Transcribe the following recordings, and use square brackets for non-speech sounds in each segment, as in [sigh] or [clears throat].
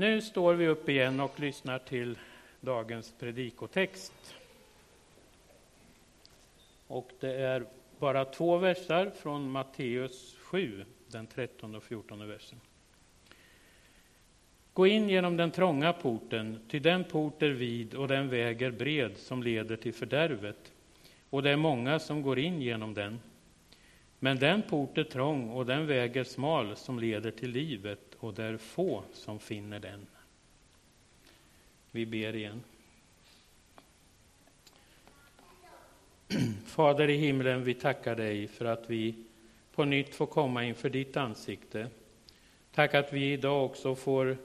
Nu står vi upp igen och lyssnar till dagens predikotext. Och det är bara två versar från Matteus 7, den 13 och 14 versen. Gå in genom den trånga porten, ty den port är vid och den väg är bred som leder till fördärvet, och det är många som går in genom den. Men den port är trång och den väg är smal som leder till livet, och det är få som finner den. Vi ber igen. [clears throat] Fader i himlen, vi tackar dig för att vi på nytt får komma inför ditt ansikte. Tack att vi idag också får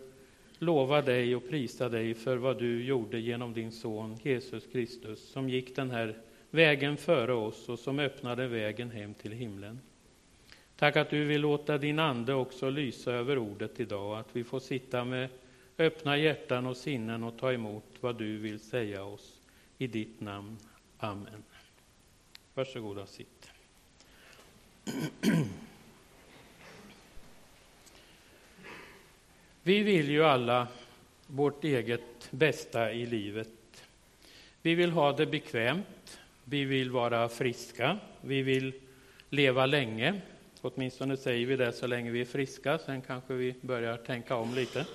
lova dig och prisa dig för vad du gjorde genom din son Jesus Kristus, som gick den här vägen före oss och som öppnade vägen hem till himlen. Tack att du vill låta din ande också lysa över ordet idag, att vi får sitta med öppna hjärtan och sinnen och ta emot vad du vill säga oss. I ditt namn. Amen. Varsågoda, sitt. Vi vill ju alla vårt eget bästa i livet. Vi vill ha det bekvämt, vi vill vara friska, vi vill leva länge. Åtminstone säger vi det så länge vi är friska, sen kanske vi börjar tänka om lite.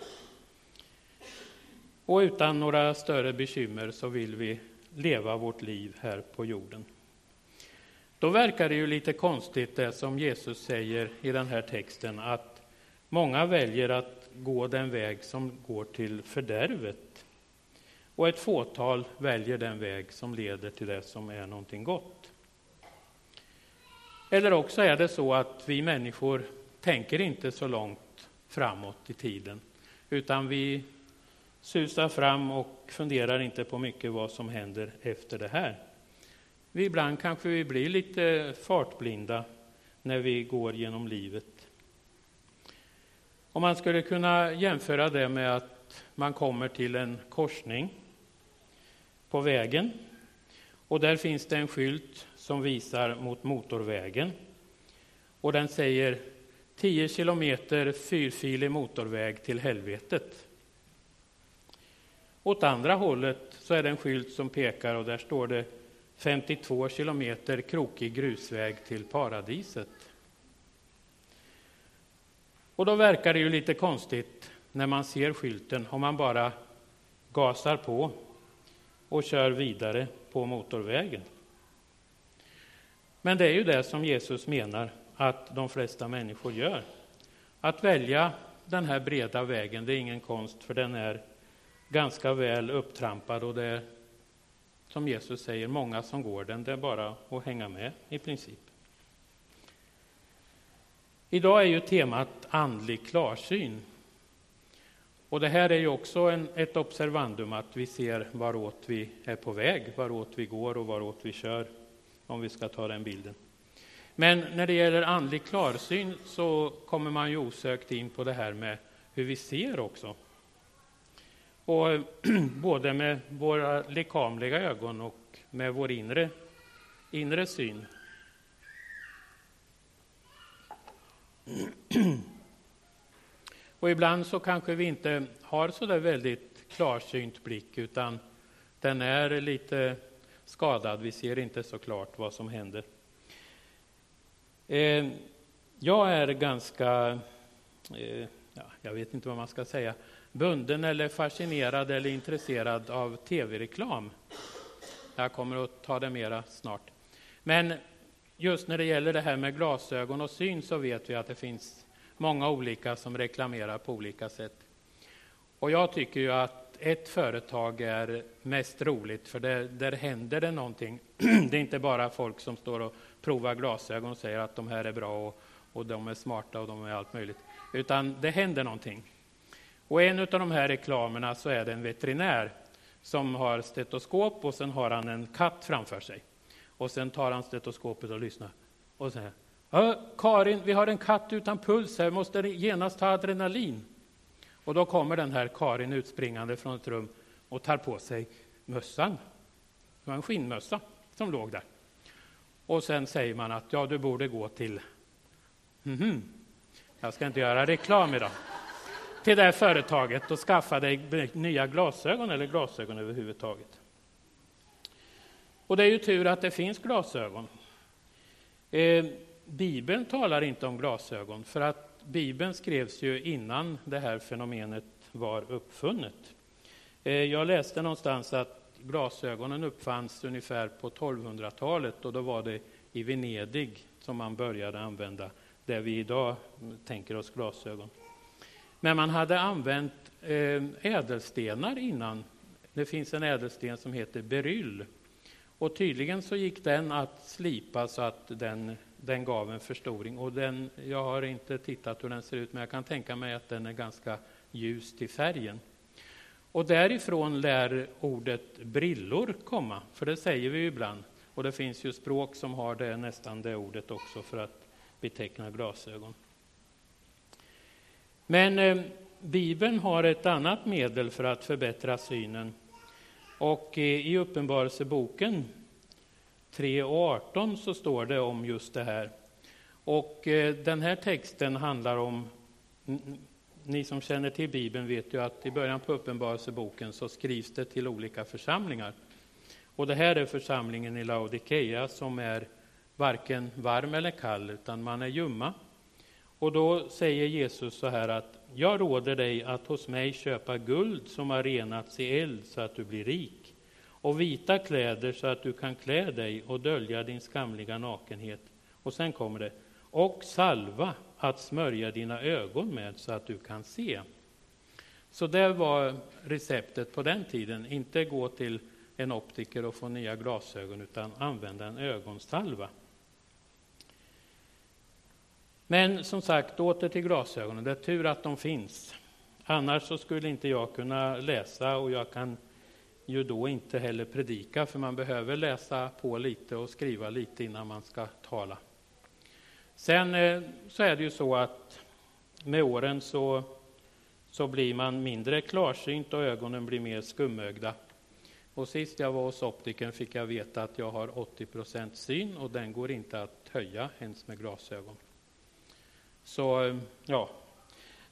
Och utan några större bekymmer så vill vi leva vårt liv här på jorden. Då verkar det ju lite konstigt det som Jesus säger i den här texten att många väljer att gå den väg som går till fördärvet och ett fåtal väljer den väg som leder till det som är någonting gott. Eller också är det så att vi människor tänker inte så långt framåt i tiden utan vi susar fram och funderar inte på mycket vad som händer efter det här. Vi ibland kanske vi blir lite fartblinda när vi går genom livet. Om man skulle kunna jämföra det med att man kommer till en korsning på vägen och där finns det en skylt som visar mot motorvägen och den säger 10 kilometer fyrfilig motorväg till helvetet. Åt andra hållet så är det en skylt som pekar och där står det 52 kilometer krokig grusväg till paradiset. Och då verkar det ju lite konstigt när man ser skylten om man bara gasar på och kör vidare på motorvägen. Men det är ju det som Jesus menar att de flesta människor gör. Att välja den här breda vägen, det är ingen konst för den är ganska väl upptrampad och det är som Jesus säger, många som går den, det är bara att hänga med i princip. Idag är ju temat andlig klarsyn. Och det här är ju också en, ett observandum att vi ser varåt vi är på väg, varåt vi går och varåt vi kör, om vi ska ta den bilden. Men när det gäller andlig klarsyn så kommer man ju osökt in på det här med hur vi ser också. Och [clears throat] både med våra lekamliga ögon och med vår inre, inre syn. Och ibland så kanske vi inte har så där väldigt klarsynt blick utan den är lite skadad. Vi ser inte så klart vad som händer. Eh, jag är ganska, eh, ja, jag vet inte vad man ska säga, bunden eller fascinerad eller intresserad av tv-reklam. Jag kommer att ta det mera snart. Men just när det gäller det här med glasögon och syn så vet vi att det finns många olika som reklamerar på olika sätt. Och jag tycker ju att ett företag är mest roligt för det, där händer det någonting. [clears throat] Det är inte bara folk som står och provar glasögon och säger att de här är bra och, och de är smarta och de är allt möjligt. Utan det händer någonting. Och en av de här reklamerna så är det en veterinär som har stetoskop och sen har han en katt framför sig. Och sen tar han stetoskopet och lyssnar och säger Karin, vi har en katt utan puls här, måste genast ta adrenalin. Och då kommer den här Karin utspringande från ett rum och tar på sig mössan. Det var en skinnmössa som låg där. Och sen säger man att ja, du borde gå till... Mm -hmm. Jag ska inte göra reklam idag till det här företaget och skaffa dig nya glasögon eller glasögon överhuvudtaget. Och det är ju tur att det finns glasögon. Eh, Bibeln talar inte om glasögon, för att Bibeln skrevs ju innan det här fenomenet var uppfunnet. Eh, jag läste någonstans att glasögonen uppfanns ungefär på 1200-talet och då var det i Venedig som man började använda det vi idag tänker oss glasögon. Men man hade använt eh, ädelstenar innan. Det finns en ädelsten som heter beryll. Och tydligen så gick den att slipa så att den, den gav en förstoring. Och den, jag har inte tittat hur den ser ut, men jag kan tänka mig att den är ganska ljus till färgen. Och därifrån lär ordet brillor komma, för det säger vi ju ibland. Och det finns ju språk som har det, nästan det ordet också för att beteckna glasögon. Men eh, Bibeln har ett annat medel för att förbättra synen. Och eh, i Uppenbarelseboken 3 och 18 så står det om just det här. Och eh, den här texten handlar om ni som känner till Bibeln vet ju att i början på Uppenbarelseboken så skrivs det till olika församlingar. Och det här är församlingen i Laodikeia som är varken varm eller kall, utan man är ljumma. Och då säger Jesus så här att jag råder dig att hos mig köpa guld som har renats i eld så att du blir rik och vita kläder så att du kan klä dig och dölja din skamliga nakenhet. Och sen kommer det, och salva att smörja dina ögon med så att du kan se. Så det var receptet på den tiden, inte gå till en optiker och få nya glasögon utan använda en ögonsalva. Men som sagt, åter till glasögonen. Det är tur att de finns. Annars så skulle inte jag kunna läsa och jag kan ju då inte heller predika, för man behöver läsa på lite och skriva lite innan man ska tala. Sen eh, så är det ju så att med åren så, så blir man mindre klarsynt och ögonen blir mer skumögda. Och sist jag var hos optiken fick jag veta att jag har 80% syn och den går inte att höja ens med glasögon. Så eh, ja,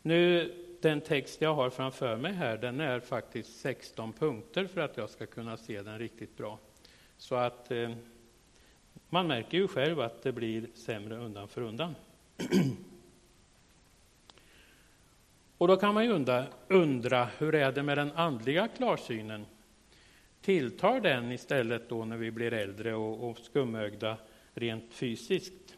nu den text jag har framför mig här, den är faktiskt 16 punkter för att jag ska kunna se den riktigt bra. Så att eh, man märker ju själv att det blir sämre undan för undan. [clears throat] Och då kan man ju undra, undra, hur är det med den andliga klarsynen? Tilltar den istället då när vi blir äldre och, och skumögda rent fysiskt?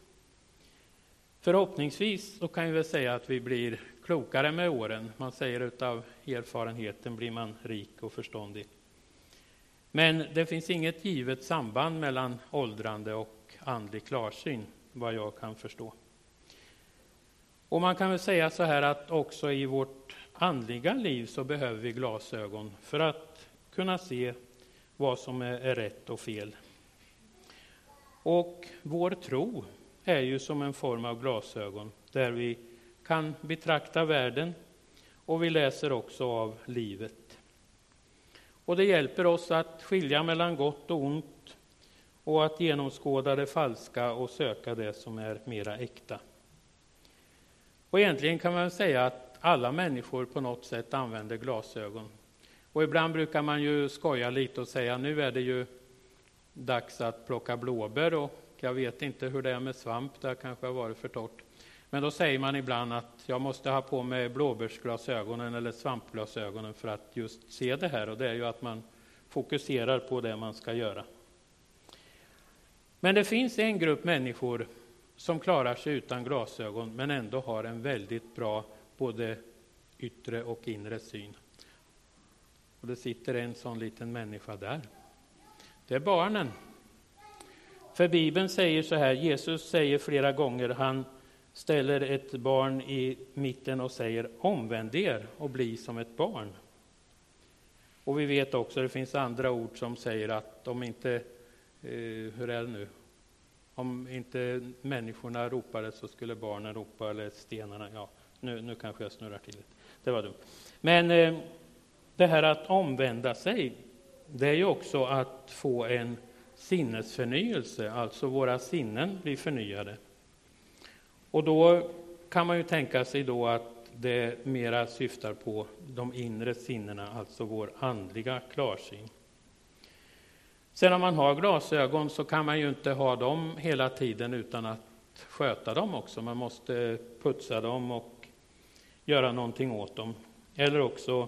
Förhoppningsvis så kan vi väl säga att vi blir klokare med åren. Man säger av erfarenheten blir man rik och förståndig. Men det finns inget givet samband mellan åldrande och andlig klarsyn, vad jag kan förstå. Och man kan väl säga så här att också i vårt andliga liv så behöver vi glasögon för att kunna se vad som är rätt och fel. Och vår tro är ju som en form av glasögon där vi kan betrakta världen och vi läser också av livet. Och det hjälper oss att skilja mellan gott och ont och att genomskåda det falska och söka det som är mera äkta. Och egentligen kan man säga att alla människor på något sätt använder glasögon. Och ibland brukar man ju skoja lite och säga nu är det ju dags att plocka blåbär och jag vet inte hur det är med svamp, det kanske har varit för torrt. Men då säger man ibland att jag måste ha på mig blåbärsglasögonen eller svampglasögonen för att just se det här. Och det är ju att man fokuserar på det man ska göra. Men det finns en grupp människor som klarar sig utan glasögon men ändå har en väldigt bra både yttre och inre syn. Och det sitter en sån liten människa där. Det är barnen. För Bibeln säger så här, Jesus säger flera gånger, han ställer ett barn i mitten och säger omvänd er och bli som ett barn. Och vi vet också, det finns andra ord som säger att om inte, eh, hur är det nu, om inte människorna ropade så skulle barnen ropa, eller stenarna, ja, nu, nu kanske jag snurrar till det. Det var dumt. Men eh, det här att omvända sig, det är ju också att få en sinnesförnyelse, alltså våra sinnen blir förnyade. Och då kan man ju tänka sig då att det mera syftar på de inre sinnena, alltså vår andliga klarsyn. Sen om man har glasögon så kan man ju inte ha dem hela tiden utan att sköta dem också. Man måste putsa dem och göra någonting åt dem. Eller också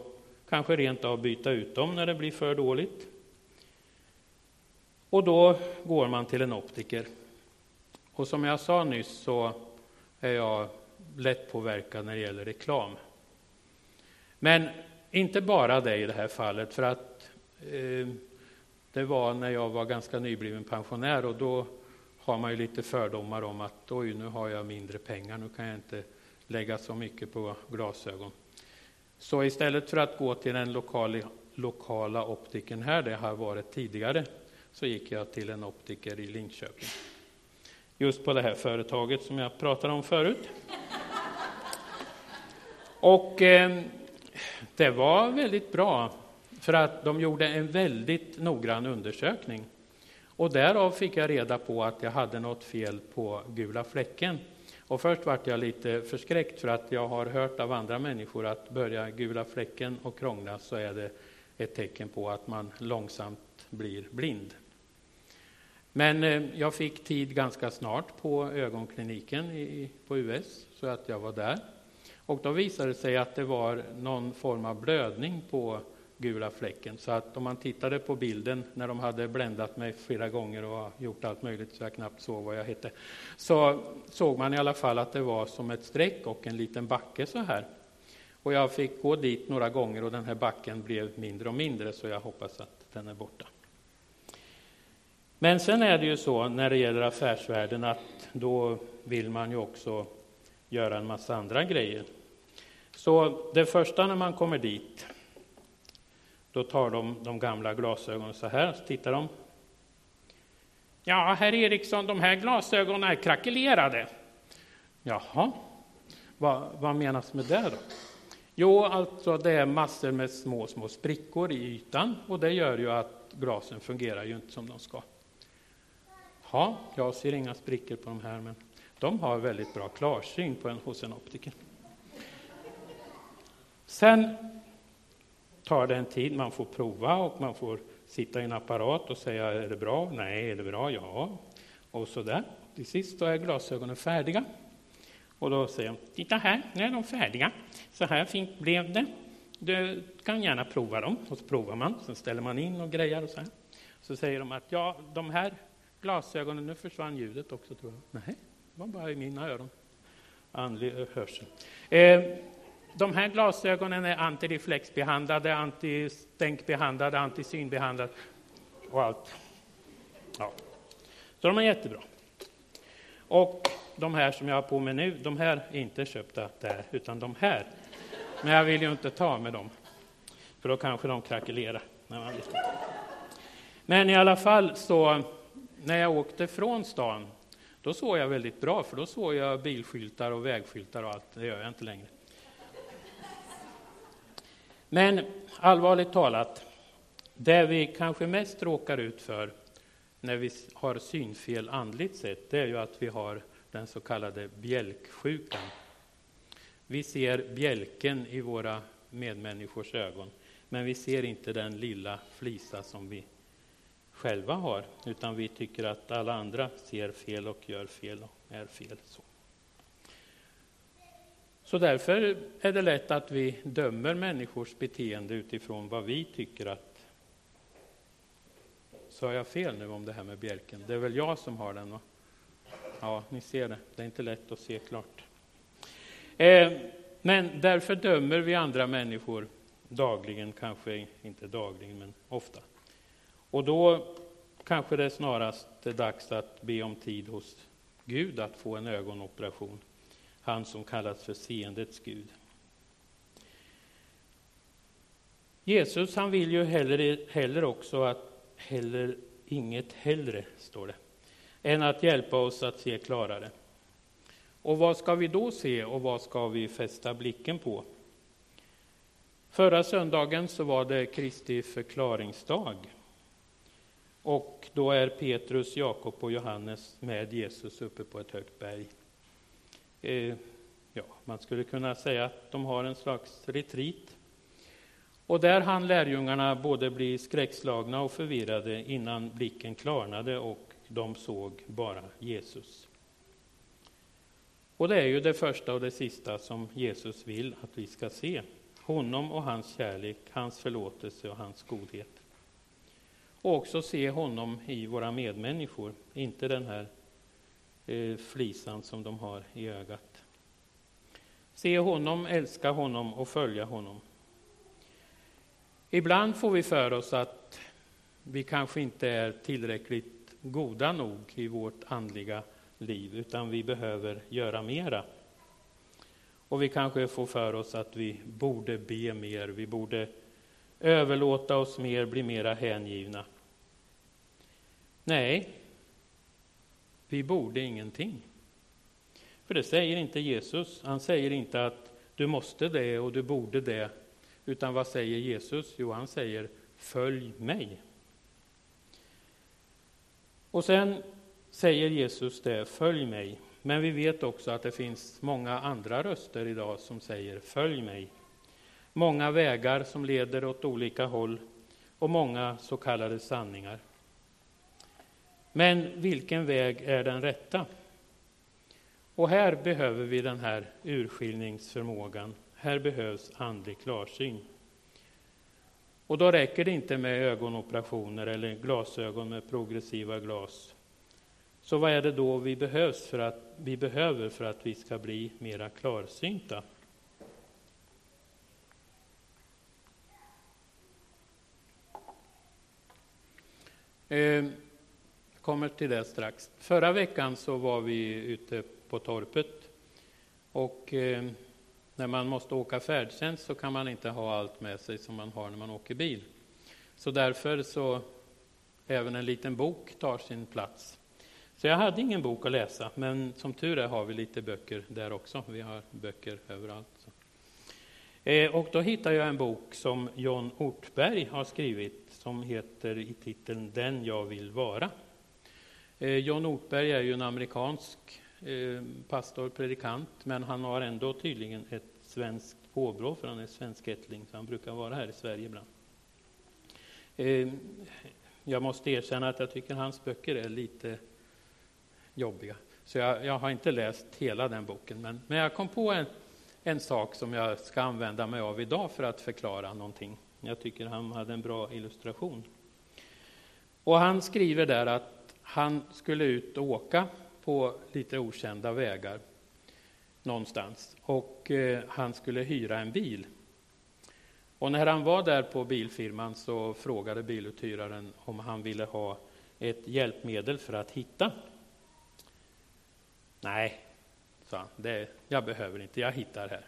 kanske rent av byta ut dem när det blir för dåligt. Och då går man till en optiker. Och som jag sa nyss så är jag lätt påverkad när det gäller reklam. Men inte bara det i det här fallet, för att eh, det var när jag var ganska nybliven pensionär och då har man ju lite fördomar om att oj, nu har jag mindre pengar, nu kan jag inte lägga så mycket på glasögon. Så istället för att gå till den lokala, lokala optiken här, det har varit tidigare, så gick jag till en optiker i Linköping. Just på det här företaget som jag pratade om förut. Och eh, det var väldigt bra, för att de gjorde en väldigt noggrann undersökning. Och därav fick jag reda på att jag hade något fel på gula fläcken. Och först vart jag lite förskräckt för att jag har hört av andra människor att börja gula fläcken och krångla så är det ett tecken på att man långsamt blir blind. Men eh, jag fick tid ganska snart på ögonkliniken i, på US, så att jag var där. Och då visade det sig att det var någon form av blödning på gula fläcken. Så att om man tittade på bilden när de hade bländat mig flera gånger och gjort allt möjligt så jag knappt såg vad jag hette, så såg man i alla fall att det var som ett streck och en liten backe så här. Och jag fick gå dit några gånger och den här backen blev mindre och mindre så jag hoppas att den är borta. Men sen är det ju så när det gäller affärsvärlden att då vill man ju också göra en massa andra grejer. Så det första när man kommer dit, då tar de de gamla glasögonen så här, så tittar de. Ja, herr Eriksson, de här glasögonen är krackelerade. Jaha, vad, vad menas med det då? Jo, alltså det är massor med små, små sprickor i ytan och det gör ju att glasen fungerar ju inte som de ska. Ja, jag ser inga sprickor på de här, men de har väldigt bra klarsyn på en, hos en optiker. Sen tar det en tid, man får prova och man får sitta i en apparat och säga är det bra? Nej, är det bra? Ja. Och så där. Till sist då är glasögonen färdiga. Och då säger de, titta här, nu är de färdiga. Så här fint blev det. Du kan gärna prova dem. Och så provar man, sen ställer man in och grejar och så här. Så säger de att ja, de här glasögonen, nu försvann ljudet också tror jag. Nej, det var bara i mina öron. Andlig hörsel. Eh, de här glasögonen är antireflexbehandlade, antistänkbehandlade, antisynbehandlade och allt. Ja. Så de är jättebra. Och de här som jag har på mig nu, de här är inte köpta där, utan de här. Men jag vill ju inte ta med dem, för då kanske de krackelerar. När man Men i alla fall så när jag åkte från stan, då såg jag väldigt bra, för då såg jag bilskyltar och vägskyltar och allt. Det gör jag inte längre. Men allvarligt talat, det vi kanske mest råkar ut för när vi har synfel andligt sett, det är ju att vi har den så kallade bjälksjukan. Vi ser bjälken i våra medmänniskors ögon, men vi ser inte den lilla flisa som vi själva har, utan vi tycker att alla andra ser fel och gör fel och är fel. Så. Så därför är det lätt att vi dömer människors beteende utifrån vad vi tycker att Sa jag fel nu om det här med bjälken? Det är väl jag som har den? Va? Ja, ni ser det. Det är inte lätt att se klart. Eh, men därför dömer vi andra människor dagligen, kanske inte dagligen, men ofta. Och då kanske det snarast är dags att be om tid hos Gud att få en ögonoperation. Han som kallas för seendets Gud. Jesus han vill ju heller, heller också att heller inget hellre, står det, än att hjälpa oss att se klarare. Och vad ska vi då se och vad ska vi fästa blicken på? Förra söndagen så var det Kristi förklaringsdag. Och då är Petrus, Jakob och Johannes med Jesus uppe på ett högt berg. Eh, ja, man skulle kunna säga att de har en slags retreat. Och där hann lärjungarna både bli skräckslagna och förvirrade innan blicken klarnade och de såg bara Jesus. Och det är ju det första och det sista som Jesus vill att vi ska se. Honom och hans kärlek, hans förlåtelse och hans godhet. Och också se honom i våra medmänniskor, inte den här eh, flisan som de har i ögat. Se honom, älska honom och följa honom. Ibland får vi för oss att vi kanske inte är tillräckligt goda nog i vårt andliga liv, utan vi behöver göra mera. Och vi kanske får för oss att vi borde be mer, vi borde överlåta oss mer, bli mera hängivna. Nej, vi borde ingenting. För det säger inte Jesus. Han säger inte att du måste det och du borde det. Utan vad säger Jesus? Jo, han säger följ mig. Och sen säger Jesus det, följ mig. Men vi vet också att det finns många andra röster idag som säger följ mig. Många vägar som leder åt olika håll och många så kallade sanningar. Men vilken väg är den rätta? Och här behöver vi den här urskiljningsförmågan. Här behövs andlig klarsyn. Och då räcker det inte med ögonoperationer eller glasögon med progressiva glas. Så vad är det då vi, behövs för att, vi behöver för att vi ska bli mera klarsynta? Jag kommer till det strax. Förra veckan så var vi ute på torpet och ehm, när man måste åka färdtjänst så kan man inte ha allt med sig som man har när man åker bil. Så därför så även en liten bok tar sin plats. Så jag hade ingen bok att läsa, men som tur är har vi lite böcker där också. Vi har böcker överallt. Eh, och då hittade jag en bok som John Ortberg har skrivit som heter i titeln Den jag vill vara. Eh, John Ortberg är ju en amerikansk eh, pastor, predikant, men han har ändå tydligen ett svenskt påbrå, för han är svenskättling, så han brukar vara här i Sverige ibland. Eh, jag måste erkänna att jag tycker hans böcker är lite jobbiga. Så jag, jag, har inte läst hela den boken, men, men jag kom på en, en sak som jag ska använda mig av idag för att förklara någonting. Jag tycker han hade en bra illustration. Och han skriver där att han skulle ut och åka på lite okända vägar någonstans och eh, han skulle hyra en bil. Och när han var där på bilfirman så frågade biluthyraren om han ville ha ett hjälpmedel för att hitta Nej, sa han, det, jag behöver inte, jag hittar här.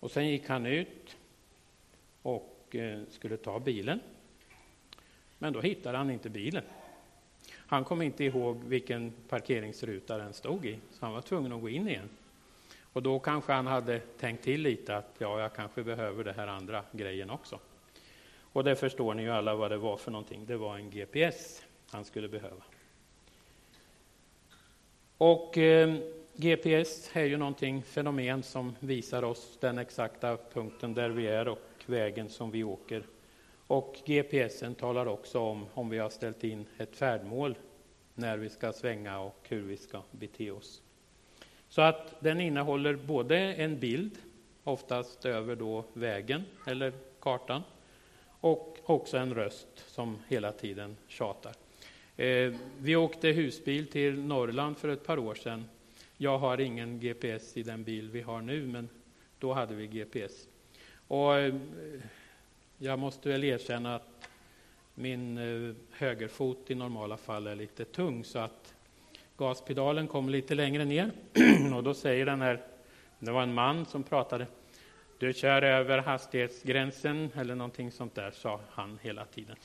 Och sen gick han ut och eh, skulle ta bilen. Men då hittade han inte bilen. Han kom inte ihåg vilken parkeringsruta den stod i, så han var tvungen att gå in igen. Och då kanske han hade tänkt till lite att ja, jag kanske behöver det här andra grejen också. Och det förstår ni ju alla vad det var för någonting. Det var en GPS han skulle behöva. Och eh, GPS är ju någonting fenomen som visar oss den exakta punkten där vi är och vägen som vi åker. Och GPSen talar också om om vi har ställt in ett färdmål när vi ska svänga och hur vi ska bete oss. Så att den innehåller både en bild, oftast över då vägen eller kartan, och också en röst som hela tiden tjatar. Eh, vi åkte husbil till Norrland för ett par år sedan. Jag har ingen GPS i den bil vi har nu, men då hade vi GPS. Och eh, jag måste väl erkänna att min eh, högerfot i normala fall är lite tung, så att gaspedalen kommer lite längre ner. [clears throat] och då säger den här, det var en man som pratade, du kör över hastighetsgränsen eller någonting sånt där, sa han hela tiden.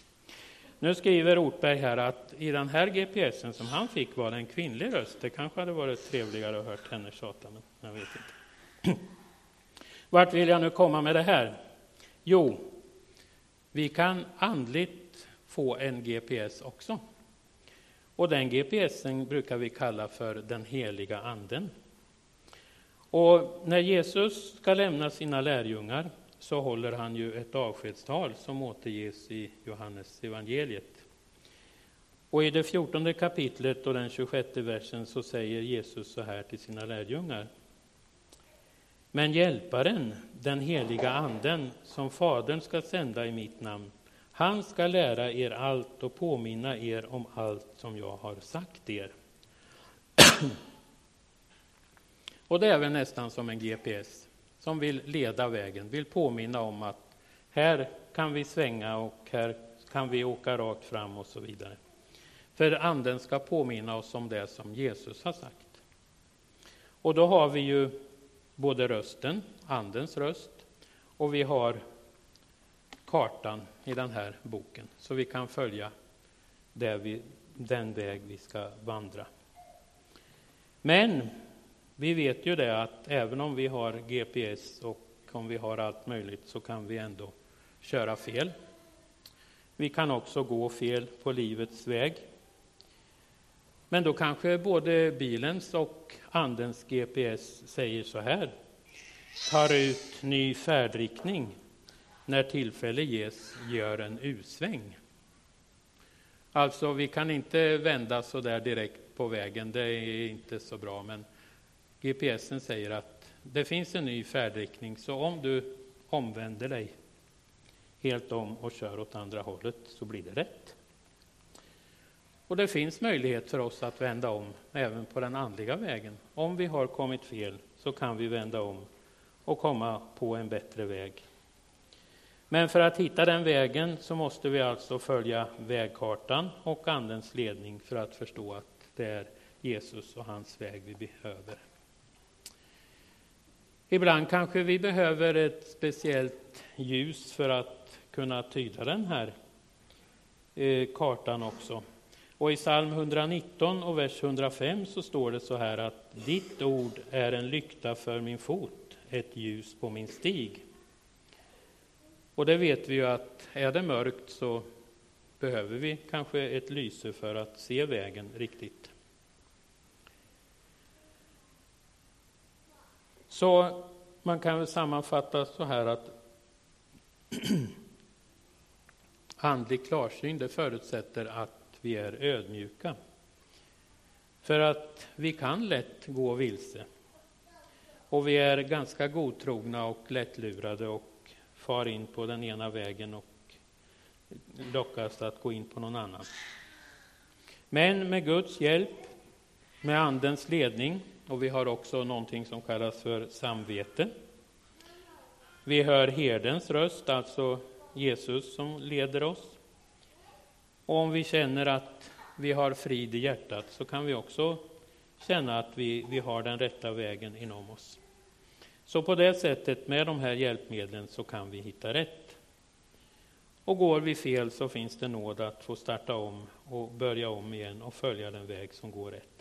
Nu skriver Ortberg här att i den här GPSen som han fick var det en kvinnlig röst. Det kanske hade varit trevligare att höra henne tjata, men jag vet inte. [clears throat] Vart vill jag nu komma med det här? Jo, vi kan andligt få en GPS också. Och den GPSen brukar vi kalla för den heliga anden. Och när Jesus ska lämna sina lärjungar så håller han ju ett avskedstal som återges i Johannes evangeliet. Och i det fjortonde kapitlet och den 26 versen så säger Jesus så här till sina lärjungar. Men hjälparen, den heliga anden, som Fadern ska sända i mitt namn, han ska lära er allt och påminna er om allt som jag har sagt er. [clears throat] och det är väl nästan som en GPS som vill leda vägen, vill påminna om att här kan vi svänga och här kan vi åka rakt fram och så vidare. För anden ska påminna oss om det som Jesus har sagt. Och då har vi ju både rösten, andens röst, och vi har kartan i den här boken, så vi kan följa vi, den väg vi ska vandra. Men vi vet ju det att även om vi har GPS och om vi har allt möjligt så kan vi ändå köra fel. Vi kan också gå fel på livets väg. Men då kanske både bilens och andens GPS säger så här. Tar ut ny färdriktning. När tillfälle ges, gör en U-sväng. Alltså, vi kan inte vända så där direkt på vägen, det är inte så bra. Men GPSen säger att det finns en ny färdriktning, så om du omvänder dig helt om och kör åt andra hållet så blir det rätt. Och det finns möjlighet för oss att vända om även på den andliga vägen. Om vi har kommit fel så kan vi vända om och komma på en bättre väg. Men för att hitta den vägen så måste vi alltså följa vägkartan och Andens ledning för att förstå att det är Jesus och hans väg vi behöver. Ibland kanske vi behöver ett speciellt ljus för att kunna tyda den här eh, kartan också. Och i psalm 119 och vers 105 så står det så här att ditt ord är en lykta för min fot, ett ljus på min stig. Och det vet vi ju att är det mörkt så behöver vi kanske ett lyse för att se vägen riktigt. Så man kan väl sammanfatta så här att [clears throat] andlig klarsyn det förutsätter att vi är ödmjuka. För att vi kan lätt gå vilse. Och vi är ganska godtrogna och lättlurade och far in på den ena vägen och lockas att gå in på någon annan. Men med Guds hjälp, med Andens ledning, och vi har också någonting som kallas för samvete. Vi hör herdens röst, alltså Jesus som leder oss. Och om vi känner att vi har frid i hjärtat så kan vi också känna att vi, vi har den rätta vägen inom oss. Så på det sättet, med de här hjälpmedlen, så kan vi hitta rätt. Och går vi fel så finns det nåd att få starta om och börja om igen och följa den väg som går rätt.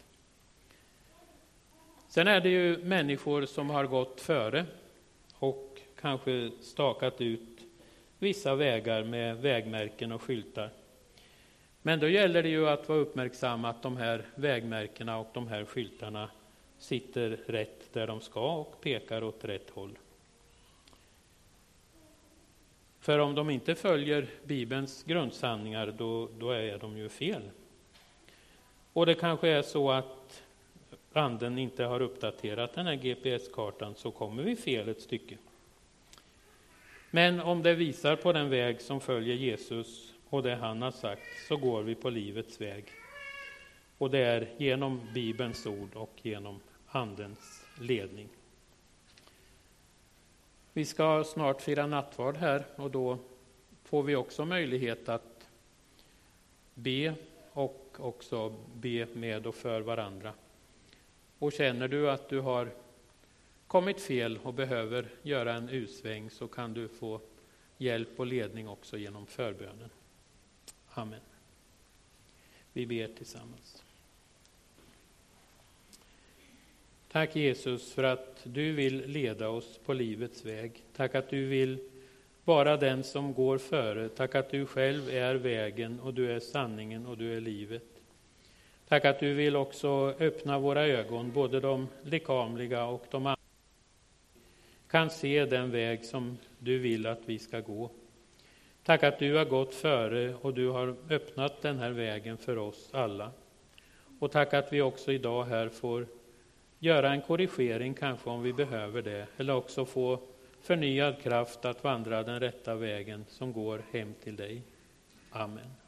Sen är det ju människor som har gått före och kanske stakat ut vissa vägar med vägmärken och skyltar. Men då gäller det ju att vara uppmärksam att de här vägmärkena och de här skyltarna sitter rätt där de ska och pekar åt rätt håll. För om de inte följer Bibelns grundsanningar, då, då är de ju fel. Och det kanske är så att Anden inte har uppdaterat den här GPS-kartan, så kommer vi fel ett stycke. Men om det visar på den väg som följer Jesus och det han har sagt, så går vi på livets väg. Och det är genom Bibelns ord och genom Andens ledning. Vi ska snart fira nattvard här och då får vi också möjlighet att be och också be med och för varandra. Och känner du att du har kommit fel och behöver göra en utsväng så kan du få hjälp och ledning också genom förbönen. Amen. Vi ber tillsammans. Tack Jesus för att du vill leda oss på livets väg. Tack att du vill vara den som går före. Tack att du själv är vägen och du är sanningen och du är livet. Tack att du vill också öppna våra ögon, både de lekamliga och de andra kan se den väg som du vill att vi ska gå. Tack att du har gått före och du har öppnat den här vägen för oss alla. Och tack att vi också idag här får göra en korrigering kanske om vi behöver det, eller också få förnyad kraft att vandra den rätta vägen som går hem till dig. Amen.